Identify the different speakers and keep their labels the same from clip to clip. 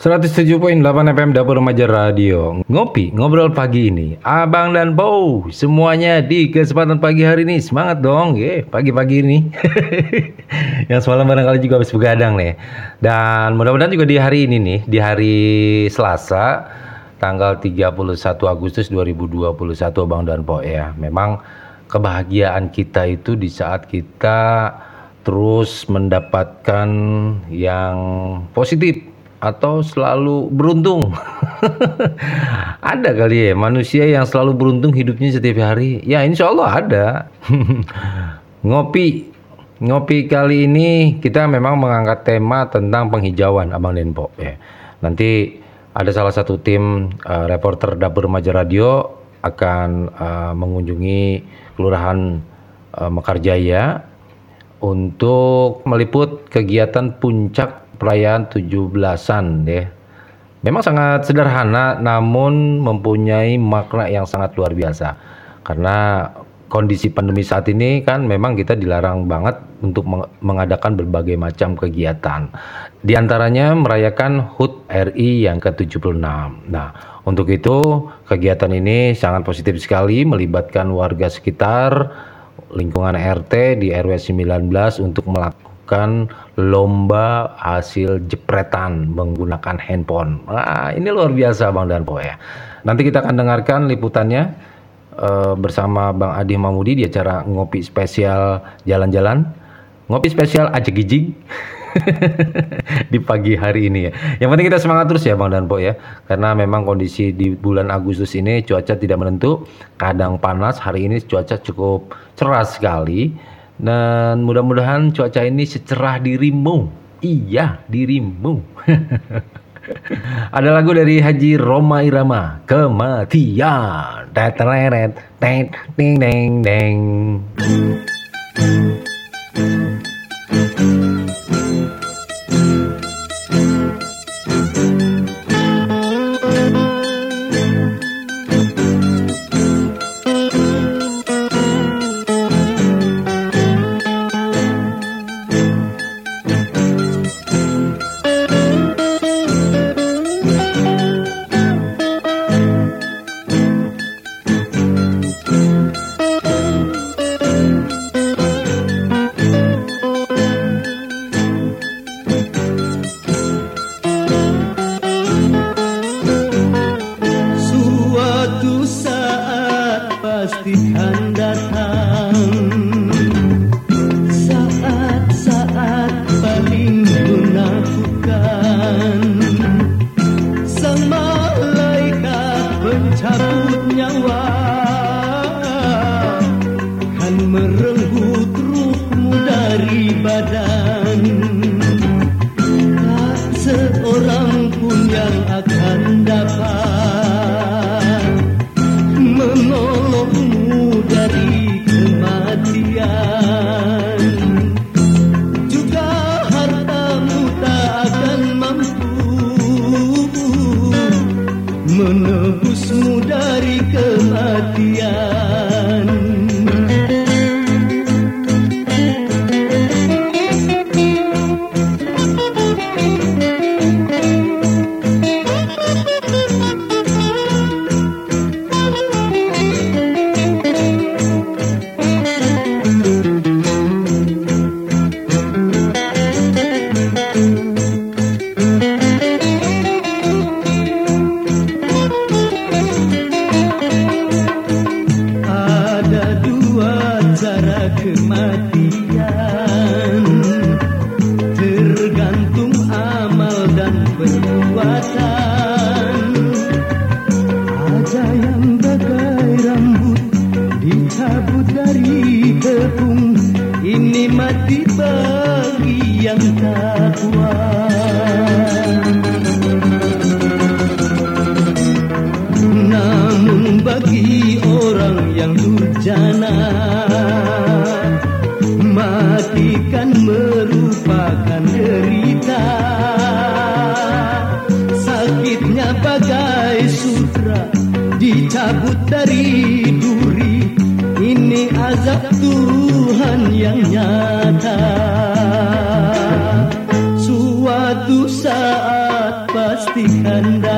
Speaker 1: 107.8 FM Dapur Remaja Radio. Ngopi, ngobrol pagi ini. Abang dan Bow Semuanya di kesempatan pagi hari ini. Semangat dong, ya pagi-pagi ini. Yang semalam barangkali juga habis begadang nih. Dan mudah-mudahan juga di hari ini nih Di hari Selasa Tanggal 31 Agustus 2021 Abang dan Bow ya. Memang kebahagiaan kita itu di saat kita terus mendapatkan yang positif atau selalu beruntung? ada kali ya manusia yang selalu beruntung hidupnya setiap hari? Ya insya Allah ada. ngopi, ngopi kali ini kita memang mengangkat tema tentang penghijauan Abang Denpo. Ya. Nanti ada salah satu tim uh, reporter Dapur Remaja Radio akan uh, mengunjungi Kelurahan uh, Mekarjaya untuk meliput kegiatan puncak perayaan 17-an deh. Memang sangat sederhana namun mempunyai makna yang sangat luar biasa. Karena kondisi pandemi saat ini kan memang kita dilarang banget untuk mengadakan berbagai macam kegiatan. Di antaranya merayakan HUT RI yang ke-76. Nah, untuk itu kegiatan ini sangat positif sekali melibatkan warga sekitar lingkungan RT di RW 19 untuk melakukan melakukan lomba hasil jepretan menggunakan handphone. Nah, ini luar biasa Bang Danpo ya. Nanti kita akan dengarkan liputannya uh, bersama Bang Adi Mamudi di acara ngopi spesial jalan-jalan. Ngopi spesial aja gijig. di pagi hari ini ya. Yang penting kita semangat terus ya Bang Danpo ya. Karena memang kondisi di bulan Agustus ini cuaca tidak menentu, kadang panas, hari ini cuaca cukup cerah sekali dan mudah-mudahan cuaca ini secerah dirimu. Iya, dirimu. Ada lagu dari Haji Roma Irama, Kematian. Teteret, tet, ding, ding, ding.
Speaker 2: bagai rambut dicabut dari tepung. Ini mati bagi yang tak kuat. Namun bagi orang yang durjana dicabut dari duri. Ini azab Tuhan yang nyata. Suatu
Speaker 3: saat pasti
Speaker 4: kanda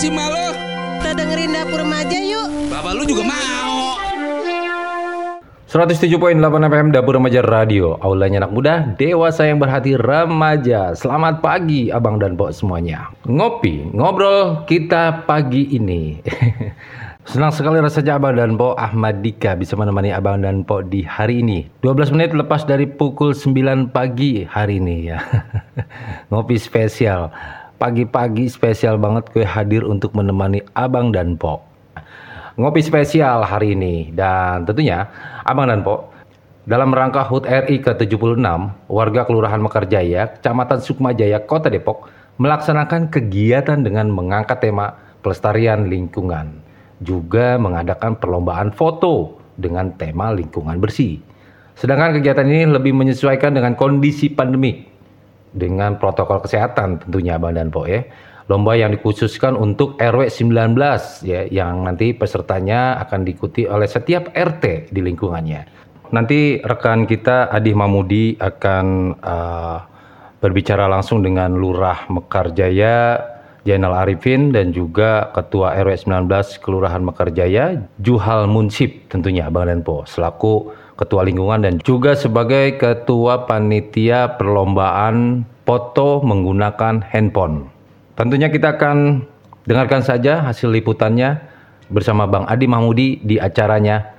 Speaker 4: sih malu?
Speaker 3: kita dengerin dapur remaja yuk.
Speaker 4: Bapak lu juga mau.
Speaker 1: 107.8 FM Dapur Remaja Radio. Aulanya anak muda, dewasa yang berhati remaja. Selamat pagi abang dan pok semuanya. Ngopi, ngobrol kita pagi ini. Senang sekali rasanya abang dan pok Ahmad Dika bisa menemani abang dan pok di hari ini. 12 menit lepas dari pukul 9 pagi hari ini ya. Ngopi spesial Pagi-pagi spesial banget gue hadir untuk menemani abang dan pok. Ngopi spesial hari ini dan tentunya Abang dan Po dalam rangka HUT RI ke-76 warga Kelurahan Mekarjaya, Kecamatan Sukmajaya, Kota Depok melaksanakan kegiatan dengan mengangkat tema pelestarian lingkungan. Juga mengadakan perlombaan foto dengan tema lingkungan bersih. Sedangkan kegiatan ini lebih menyesuaikan dengan kondisi pandemik dengan protokol kesehatan tentunya Abang dan Po ya. Lomba yang dikhususkan untuk RW 19 ya yang nanti pesertanya akan diikuti oleh setiap RT di lingkungannya. Nanti rekan kita Adi Mamudi akan uh, berbicara langsung dengan Lurah Mekarjaya Jainal Arifin dan juga Ketua RW 19 Kelurahan Mekarjaya Juhal Munsip tentunya Bang Denpo selaku Ketua Lingkungan dan juga sebagai Ketua Panitia Perlombaan Foto menggunakan handphone. Tentunya kita akan dengarkan saja hasil liputannya bersama Bang Adi Mahmudi di acaranya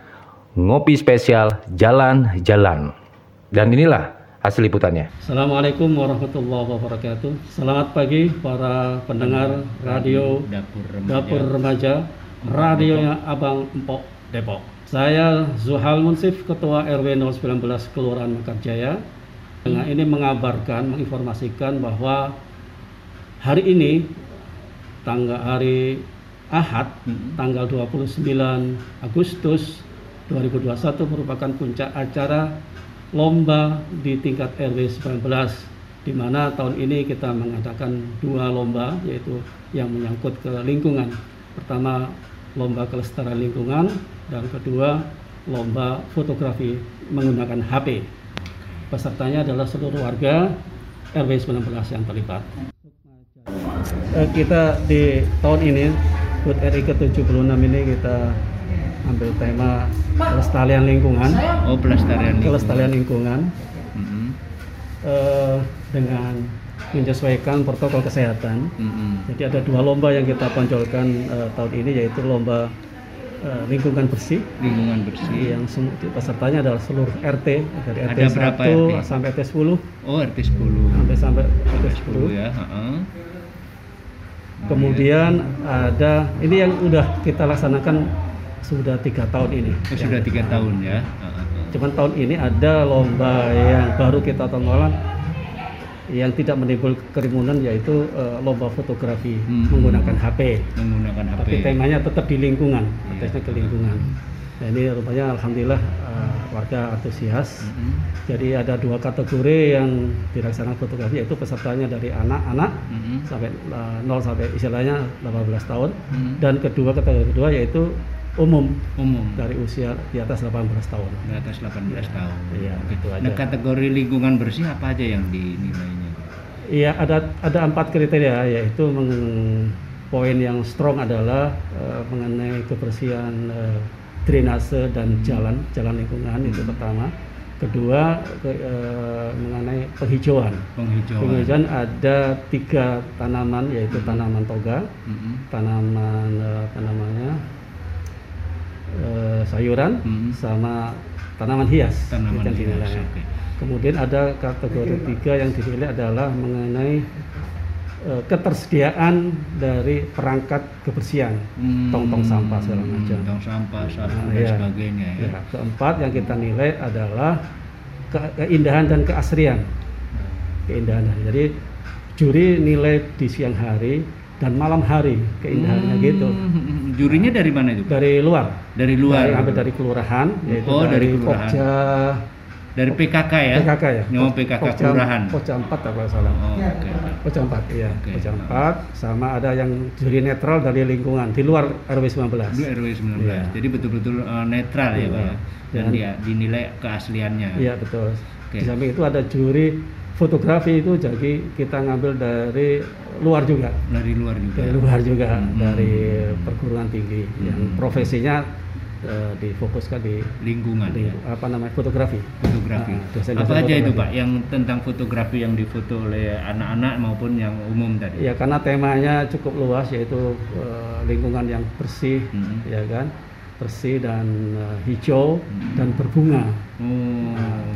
Speaker 1: Ngopi Spesial Jalan-Jalan. Dan inilah hasil liputannya.
Speaker 5: Assalamualaikum warahmatullahi wabarakatuh. Selamat pagi para pendengar radio
Speaker 4: Dapur
Speaker 5: Dapur Remaja, radionya Abang Empok Depok. Saya Zuhal Munsif, Ketua RW 019 Kelurahan Mekarjaya. Dengan ini mengabarkan, menginformasikan bahwa hari ini tanggal hari Ahad tanggal 29 Agustus 2021 merupakan puncak acara lomba di tingkat RW 19 di mana tahun ini kita mengadakan dua lomba yaitu yang menyangkut ke lingkungan. Pertama lomba kelestarian lingkungan dan kedua lomba fotografi menggunakan HP. Pesertanya adalah seluruh warga RW 19 yang terlibat. Eh, kita di tahun ini HUT RI ke-76 ini kita ambil tema kelestarian lingkungan,
Speaker 4: Oh pelestarian lingkungan.
Speaker 5: kelestarian lingkungan
Speaker 4: Mm-mm.
Speaker 5: eh, dengan menyesuaikan protokol kesehatan.
Speaker 4: Mm-mm.
Speaker 5: Jadi ada dua lomba yang kita tonjolkan eh, tahun ini yaitu lomba eh, lingkungan bersih
Speaker 4: Lingkungan bersih.
Speaker 5: yang semua pesertanya adalah seluruh RT dari RT
Speaker 4: Ada berapa
Speaker 5: 1
Speaker 4: RT?
Speaker 5: sampai RT 10
Speaker 4: Oh RT 10.
Speaker 5: sampai sampai RT
Speaker 4: 10
Speaker 5: 10.
Speaker 4: ya. heeh.
Speaker 5: Kemudian ada ini yang udah kita laksanakan sudah tiga tahun ini.
Speaker 4: Oh, sudah tiga tahun ya.
Speaker 5: Cuman tahun ini ada lomba yang baru kita tontonan yang tidak menimbul kerumunan yaitu eh, lomba fotografi
Speaker 4: Hmm.
Speaker 5: menggunakan HP.
Speaker 4: Menggunakan HP.
Speaker 5: Tapi temanya tetap di lingkungan,
Speaker 4: Iya.
Speaker 5: tesnya ke lingkungan. Nah, ini rupanya alhamdulillah eh, warga antusias.
Speaker 4: Mm-mm.
Speaker 5: Jadi ada dua kategori yang dilaksanakan fotografi yaitu pesertanya dari anak-anak
Speaker 4: Mm-mm.
Speaker 5: sampai eh, 0 sampai istilahnya 18 tahun
Speaker 4: Mm.
Speaker 5: dan kedua kategori kedua yaitu umum
Speaker 4: Umum.
Speaker 5: dari usia di atas 18 tahun.
Speaker 4: Di atas 18 tahun.
Speaker 5: Iya, gitu aja.
Speaker 4: Nah kategori lingkungan bersih apa aja yang dinilainya?
Speaker 5: Iya ada ada empat kriteria yaitu meng- poin yang strong adalah eh, mengenai kebersihan eh, drainase dan jalan jalan lingkungan itu pertama. Kedua ke- eh, mengenai penghijauan.
Speaker 4: Penghijauan.
Speaker 5: Penghijauan ada tiga tanaman yaitu tanaman toga,
Speaker 4: Mm-mm.
Speaker 5: tanaman eh, apa namanya eh, sayuran
Speaker 4: Mm.
Speaker 5: sama tanaman hias
Speaker 4: Tanaman
Speaker 5: yang
Speaker 4: hias.
Speaker 5: dinilai.
Speaker 4: Oke.
Speaker 5: Kemudian ada kategori tiga yang dinilai adalah mengenai eh, ketersediaan dari perangkat kebersihan,
Speaker 4: Hmm,
Speaker 5: tong-tong sampah segala macam.
Speaker 4: Tong sampah, sapu
Speaker 5: Nah,
Speaker 4: dan
Speaker 5: iya.
Speaker 4: sebagainya ya.
Speaker 5: Ya, keempat yang kita nilai adalah ke- keindahan dan keasrian. Keindahan. Jadi juri nilai di siang hari dan malam hari keindahannya
Speaker 4: Hmm,
Speaker 5: gitu.
Speaker 4: Jurinya dari mana itu? Pak?
Speaker 5: Dari luar,
Speaker 4: Dari luar.
Speaker 5: dari, hampir dari kelurahan, yaitu
Speaker 4: Oh, dari
Speaker 5: dari,
Speaker 4: kelurahan.
Speaker 5: Pokja,
Speaker 4: Dari PKK ya?
Speaker 5: PKK ya.
Speaker 4: Nyawa PKK
Speaker 5: Pokja,
Speaker 4: kelurahan.
Speaker 5: Pokja 4 apa nggak salah.
Speaker 4: Oh, oke.
Speaker 5: Pokja 4, iya.
Speaker 4: Oke.
Speaker 5: Pokja 4 sama ada yang juri netral dari lingkungan di luar RW 19.
Speaker 4: Dulu RW 19.
Speaker 5: Iya.
Speaker 4: Jadi betul-betul eh, netral ya, Pak ya.
Speaker 5: Iya.
Speaker 4: Dan
Speaker 5: Dan-
Speaker 4: dia dinilai keasliannya.
Speaker 5: Iya betul.
Speaker 4: Oke.
Speaker 5: Di samping itu ada juri fotografi itu jadi kita ngambil dari luar juga,
Speaker 4: Dari luar juga.
Speaker 5: dari luar juga
Speaker 4: Hmm.
Speaker 5: dari perguruan tinggi yang
Speaker 4: Hmm.
Speaker 5: profesinya eh, difokuskan di,
Speaker 4: lingkungan
Speaker 5: di
Speaker 4: ya.
Speaker 5: apa namanya fotografi.
Speaker 4: Fotografi.
Speaker 5: Ah, dosen-dosen
Speaker 4: Apa aja itu. Pak yang tentang fotografi yang difoto oleh anak-anak maupun yang umum tadi?
Speaker 5: Ya karena temanya cukup luas yaitu eh, lingkungan yang bersih,
Speaker 4: Hmm.
Speaker 5: ya kan, bersih dan eh, hijau
Speaker 4: Hmm.
Speaker 5: dan berbunga.
Speaker 4: Oh.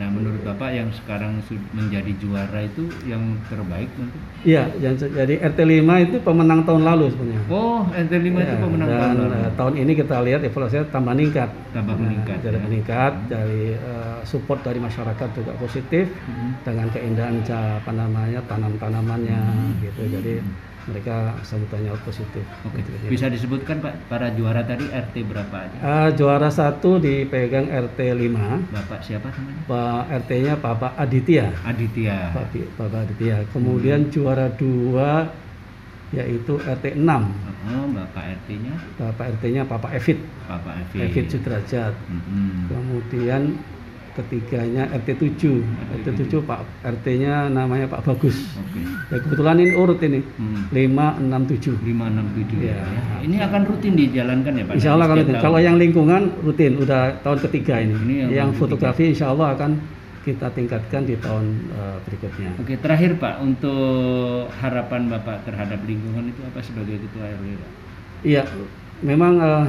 Speaker 4: Nah, menurut Bapak yang sekarang menjadi juara itu yang terbaik mungkin?
Speaker 5: Iya, yang jadi RT 5 itu pemenang tahun lalu sebenarnya.
Speaker 4: Oh, NT5 itu
Speaker 5: Ya,
Speaker 4: pemenang
Speaker 5: dan
Speaker 4: tahun lalu.
Speaker 5: eh, tahun ini kita lihat evaluasinya tambah meningkat.
Speaker 4: Tambah
Speaker 5: Nah,
Speaker 4: meningkat,
Speaker 5: jadi
Speaker 4: ya.
Speaker 5: meningkat dari eh, support dari masyarakat juga positif
Speaker 4: Mhm.
Speaker 5: dengan keindahan apa namanya tanam-tanamannya gitu. Jadi mereka sambutannya positif.
Speaker 4: Oke,
Speaker 5: Gitu, gitu.
Speaker 4: bisa disebutkan Pak para juara tadi RT berapa aja?
Speaker 5: Eh, juara satu dipegang RT 5
Speaker 4: Bapak siapa namanya?
Speaker 5: Pak RT-nya Bapak Aditya.
Speaker 4: Aditya.
Speaker 5: Pak Bapak Aditya. Kemudian juara dua yaitu RT 6.
Speaker 4: Oh, Bapak RT-nya
Speaker 5: Bapak RT-nya Bapak Evit.
Speaker 4: Bapak Evi.
Speaker 5: Evit Sudrajat.
Speaker 4: Mhm.
Speaker 5: Kemudian ketiganya RT 7. RT 7 Pak RT-nya namanya Pak Bagus.
Speaker 4: Oke.
Speaker 5: Ya kebetulan ini urut ini.
Speaker 4: Hmm.
Speaker 5: 567.
Speaker 4: 567 ya.
Speaker 5: Ya.
Speaker 4: Ini akan rutin dijalankan ya Pak?
Speaker 5: Insya Allah kalau kalau yang lingkungan rutin udah tahun ketiga ini.
Speaker 4: Ini yang
Speaker 5: yang fotografi Insya Allah akan kita tingkatkan di tahun eh, berikutnya.
Speaker 4: Oke, terakhir Pak untuk harapan Bapak terhadap lingkungan itu apa sebagai ketua RW Pak?
Speaker 5: Iya, memang eh,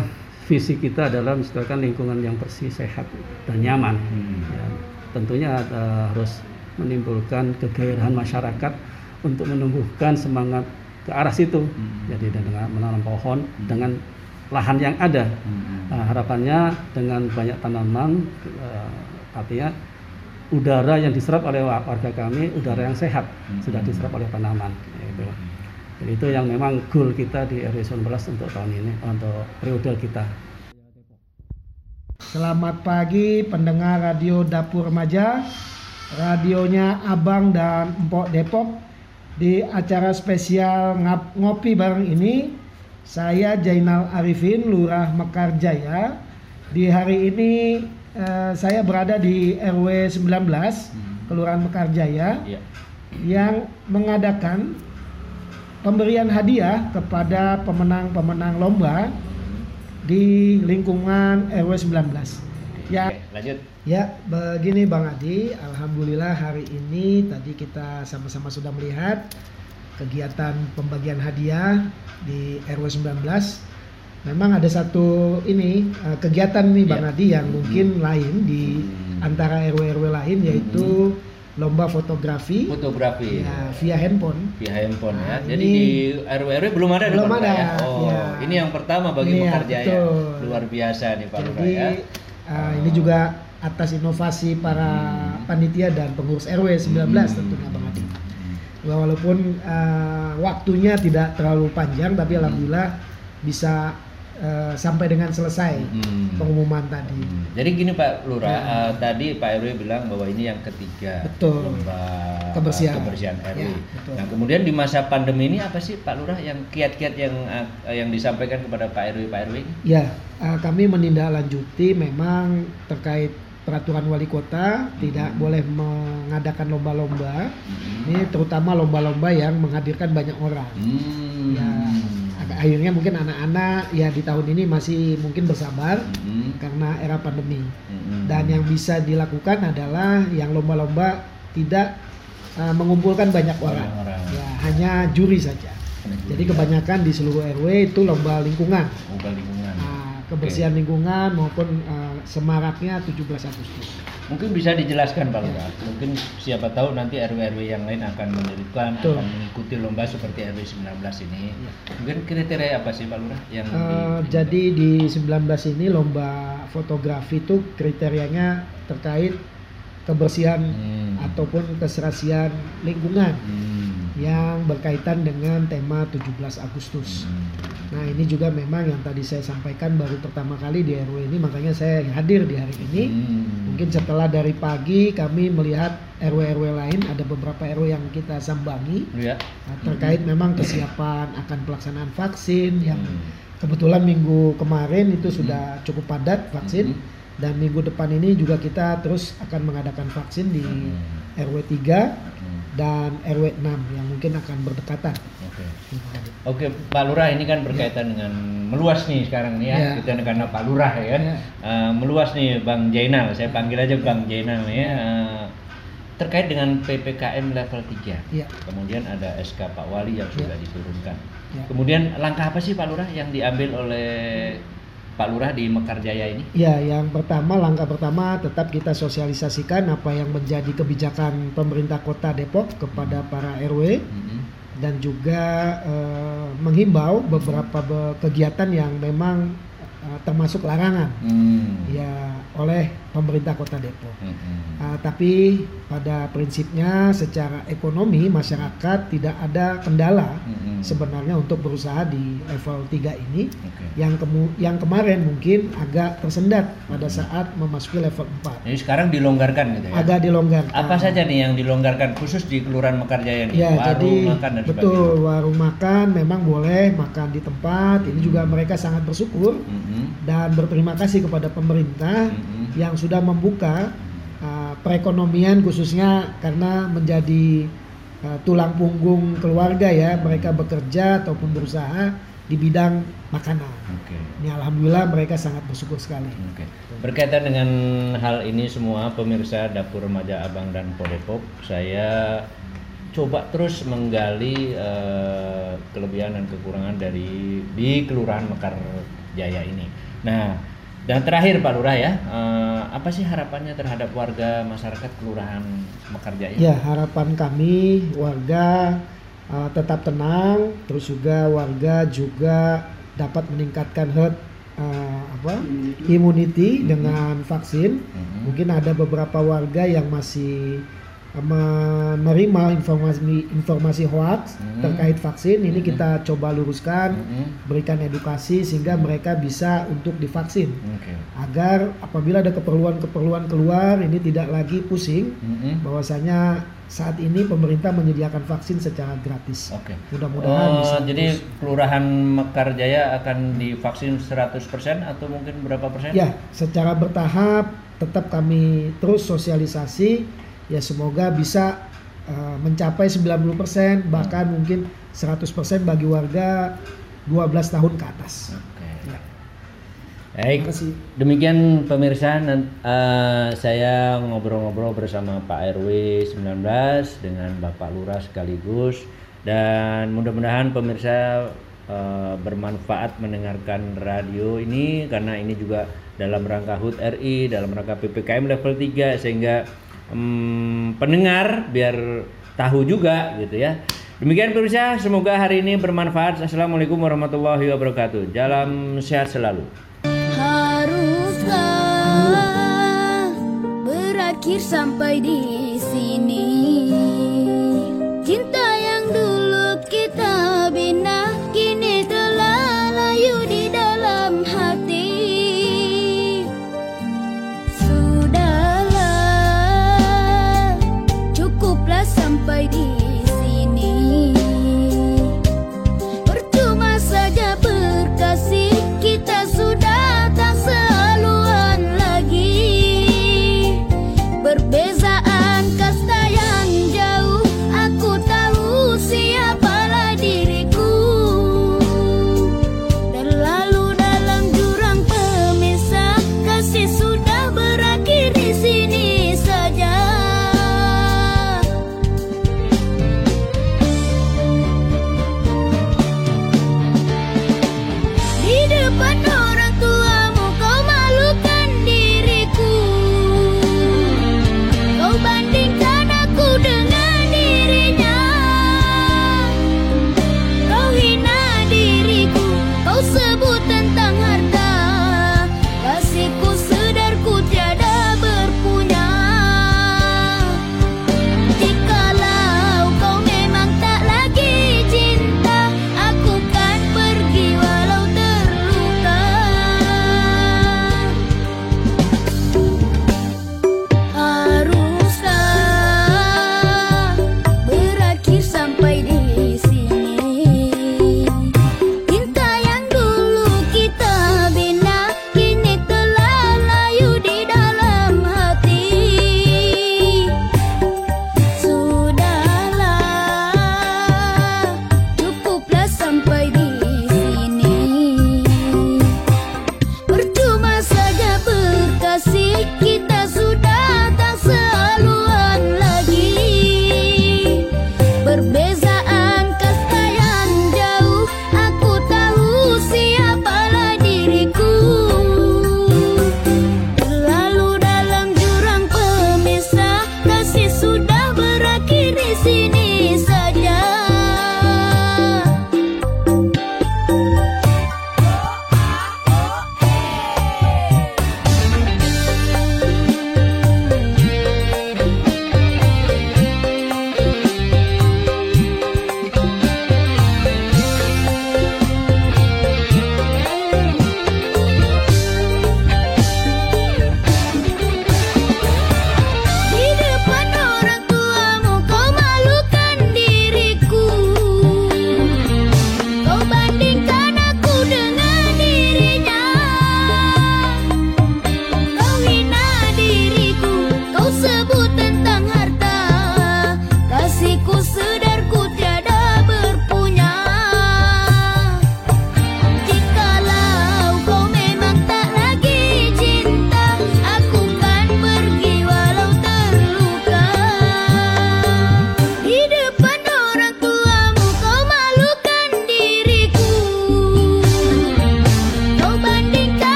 Speaker 5: visi kita adalah menciptakan lingkungan yang bersih, sehat, dan nyaman.
Speaker 4: Hmm.
Speaker 5: Ya, tentunya eh, harus menimbulkan kegairahan masyarakat untuk menumbuhkan semangat ke arah situ.
Speaker 4: Hmm.
Speaker 5: Jadi dengan menanam pohon dengan lahan yang ada.
Speaker 4: Hmm.
Speaker 5: Nah, harapannya dengan banyak tanaman, eh, artinya udara yang diserap oleh wa- warga kami, udara yang sehat
Speaker 4: Hmm.
Speaker 5: sudah diserap oleh tanaman. Gitu. Jadi itu yang memang goal kita di RW 19 untuk tahun ini, untuk periode kita.
Speaker 6: Selamat pagi pendengar radio Dapur Remaja, radionya Abang dan Empok Depok. Di acara spesial ngap- ngopi bareng ini, saya Jainal Arifin, Lurah Mekarjaya. Di hari ini eh, saya berada di RW 19, Kelurahan Mekarjaya,
Speaker 4: Iya.
Speaker 6: yang mengadakan pemberian hadiah kepada pemenang-pemenang lomba di lingkungan RW 19. Ya,
Speaker 4: lanjut.
Speaker 6: ya begini Bang Adi, alhamdulillah hari ini tadi kita sama-sama sudah melihat kegiatan pembagian hadiah di RW 19. Memang ada satu ini eh, kegiatan nih Bang
Speaker 4: Ya.
Speaker 6: Adi yang mungkin lain di
Speaker 4: Hmm.
Speaker 6: antara RW-RW lain yaitu lomba fotografi
Speaker 4: Fotografi
Speaker 6: ya via handphone.
Speaker 4: via handphone ya.
Speaker 6: Nah,
Speaker 4: Jadi
Speaker 6: ini-
Speaker 4: di RW-RW belum ada
Speaker 6: Belum ada,
Speaker 4: ya? Oh,
Speaker 6: ya.
Speaker 4: ini yang pertama bagi
Speaker 6: Iya,
Speaker 4: Mekarjaya.
Speaker 6: betul.
Speaker 4: Luar biasa nih Pak
Speaker 6: Jadi
Speaker 4: ya.
Speaker 6: uh, ini juga atas inovasi para panitia dan pengurus RW 19
Speaker 4: Hmm.
Speaker 6: tentunya Bang Adi. Walaupun uh, waktunya tidak terlalu panjang tapi
Speaker 4: Hmm.
Speaker 6: alhamdulillah bisa uh, sampai dengan selesai
Speaker 4: Hmm.
Speaker 6: pengumuman tadi.
Speaker 4: Hmm. Jadi gini Pak Lurah,
Speaker 6: Ya.
Speaker 4: eh, tadi Pak RW bilang bahwa ini yang ketiga
Speaker 6: Betul.
Speaker 4: lomba eh,
Speaker 6: Kebersihan.
Speaker 4: kebersihan RW.
Speaker 6: Ya, betul.
Speaker 4: Nah kemudian di masa pandemi ini apa sih Pak Lurah yang kiat-kiat yang eh, yang disampaikan kepada Pak RW Pak RW?
Speaker 6: Ya, uh, kami menindaklanjuti memang terkait peraturan wali kota tidak boleh mengadakan lomba-lomba. Ini terutama lomba-lomba yang menghadirkan banyak orang.
Speaker 4: Hmm.
Speaker 6: Ya, agak- akhirnya mungkin anak-anak ya di tahun ini masih mungkin bersabar
Speaker 4: Hmm.
Speaker 6: karena era pandemi.
Speaker 4: Hmm.
Speaker 6: Dan yang bisa dilakukan adalah yang lomba-lomba tidak uh, mengumpulkan banyak orang.
Speaker 4: orang.
Speaker 6: Ya, hanya juri saja. Jadi kebanyakan di seluruh RW itu lomba lingkungan.
Speaker 4: Lomba lingkungan.
Speaker 6: Nah, kebersihan lingkungan maupun uh, semaraknya 17 Agustus.
Speaker 4: Mungkin bisa dijelaskan Pak Lurah. Mungkin siapa tahu nanti RW-RW yang lain akan menirukan,
Speaker 6: Betul.
Speaker 4: akan mengikuti lomba seperti RW 19 ini. Mungkin kriteria apa sih Pak Lurah yang
Speaker 6: Eh,
Speaker 4: di-
Speaker 6: jadi di 19 ini lomba fotografi itu kriterianya terkait kebersihan
Speaker 4: Hmm.
Speaker 6: ataupun keserasian lingkungan
Speaker 4: Hmm.
Speaker 6: yang berkaitan dengan tema 17 Agustus.
Speaker 4: Hmm.
Speaker 6: Nah ini juga memang yang tadi saya sampaikan baru pertama kali di RW ini makanya saya hadir di hari ini.
Speaker 4: Hmm.
Speaker 6: Mungkin setelah dari pagi kami melihat RW-RW lain ada beberapa RW yang kita sambangi
Speaker 4: ya.
Speaker 6: nah, terkait memang kesiapan akan pelaksanaan vaksin yang
Speaker 4: Hmm.
Speaker 6: kebetulan minggu kemarin itu sudah cukup padat vaksin
Speaker 4: Hmm.
Speaker 6: dan minggu depan ini juga kita terus akan mengadakan vaksin di
Speaker 4: Hmm.
Speaker 6: RW 3
Speaker 4: Hmm.
Speaker 6: dan RW 6 yang mungkin akan berdekatan.
Speaker 4: Oke. Oke, Pak Lurah ini kan berkaitan dengan meluas nih sekarang nih ya.
Speaker 6: Ya.
Speaker 4: Kita karena Pak Lurah ya kan.
Speaker 6: Ya.
Speaker 4: Eh, meluas nih Bang Jainal, saya panggil aja Bang Jainal ya. Eh, terkait dengan PPKM level 3.
Speaker 6: Ya.
Speaker 4: Kemudian ada SK Pak Wali yang sudah diturunkan.
Speaker 6: Ya.
Speaker 4: Kemudian langkah apa sih Pak Lurah yang diambil oleh Pak Lurah di Mekarjaya ini?
Speaker 6: Ya, yang pertama langkah pertama tetap kita sosialisasikan apa yang menjadi kebijakan pemerintah Kota Depok kepada para RW
Speaker 4: Mhm.
Speaker 6: Dan juga eh, menghimbau beberapa be- kegiatan yang memang eh, termasuk larangan
Speaker 4: Hmm.
Speaker 6: ya oleh pemerintah Kota Depok.
Speaker 4: Mhm.
Speaker 6: Ah, tapi pada prinsipnya secara ekonomi masyarakat tidak ada kendala
Speaker 4: Mhm.
Speaker 6: sebenarnya untuk berusaha di level 3 ini
Speaker 4: Oke.
Speaker 6: yang kemu yang kemarin mungkin agak tersendat pada saat memasuki level 4.
Speaker 4: Jadi sekarang dilonggarkan gitu ya.
Speaker 6: Agak dilonggarkan.
Speaker 4: Apa saja nih yang dilonggarkan khusus di Kelurahan Mekarjaya nih?
Speaker 6: Ya,
Speaker 4: Warung,
Speaker 6: jadi
Speaker 4: makan dan
Speaker 6: betul warung makan memang boleh makan di tempat. Ini juga mereka sangat bersyukur
Speaker 4: Mhm.
Speaker 6: dan berterima kasih kepada pemerintah
Speaker 4: Mhm.
Speaker 6: Yang sudah membuka uh, perekonomian khususnya karena menjadi uh, tulang punggung keluarga ya. Mereka bekerja ataupun berusaha di bidang makanan.
Speaker 4: Oke.
Speaker 6: Ini alhamdulillah mereka sangat bersyukur sekali.
Speaker 4: Oke. Berkaitan dengan hal ini semua pemirsa Dapur Remaja Abang dan Podepok, saya coba terus menggali eh, kelebihan dan kekurangan dari di Kelurahan Mekar Jaya ini. Nah, dan terakhir Pak Lurah ya, eh, apa sih harapannya terhadap warga masyarakat Kelurahan Mekar Jaya?
Speaker 6: Ya, harapan kami warga uh, tetap tenang, terus juga warga juga dapat meningkatkan herd uh, apa immunity dengan vaksin.
Speaker 4: Mhm.
Speaker 6: Mungkin ada beberapa warga yang masih menerima informasi informasi hoax
Speaker 4: Mhm.
Speaker 6: terkait vaksin. Ini kita coba luruskan,
Speaker 4: Mhm.
Speaker 6: berikan edukasi sehingga mereka bisa untuk divaksin
Speaker 4: Oke.
Speaker 6: agar apabila ada keperluan-keperluan keluar ini tidak lagi pusing
Speaker 4: Mhm.
Speaker 6: bahwasanya saat ini pemerintah menyediakan vaksin secara gratis.
Speaker 4: Oke.
Speaker 6: Mudah-mudahan
Speaker 4: Oh,
Speaker 6: bisa
Speaker 4: jadi
Speaker 6: terus.
Speaker 4: Kelurahan Mekar Jaya akan divaksin 100% atau mungkin berapa persen?
Speaker 6: Ya, secara bertahap tetap kami terus sosialisasi ya semoga bisa uh, mencapai 90% bahkan mungkin 100% bagi warga 12 tahun ke atas.
Speaker 4: Oke.
Speaker 6: Ya.
Speaker 4: Baik. Demikian pemirsa, eh, saya ngobrol-ngobrol bersama Pak RW 19 dengan Bapak Lurah sekaligus dan mudah-mudahan pemirsa eh, bermanfaat mendengarkan radio ini karena ini juga dalam rangka HUT RI, dalam rangka PPKM level 3 sehingga hmm, pendengar biar tahu juga gitu ya. Demikian pemirsa, semoga hari ini bermanfaat. Assalamualaikum warahmatullahi wabarakatuh. Jalan sehat selalu.
Speaker 7: Haruskah berakhir sampai di sini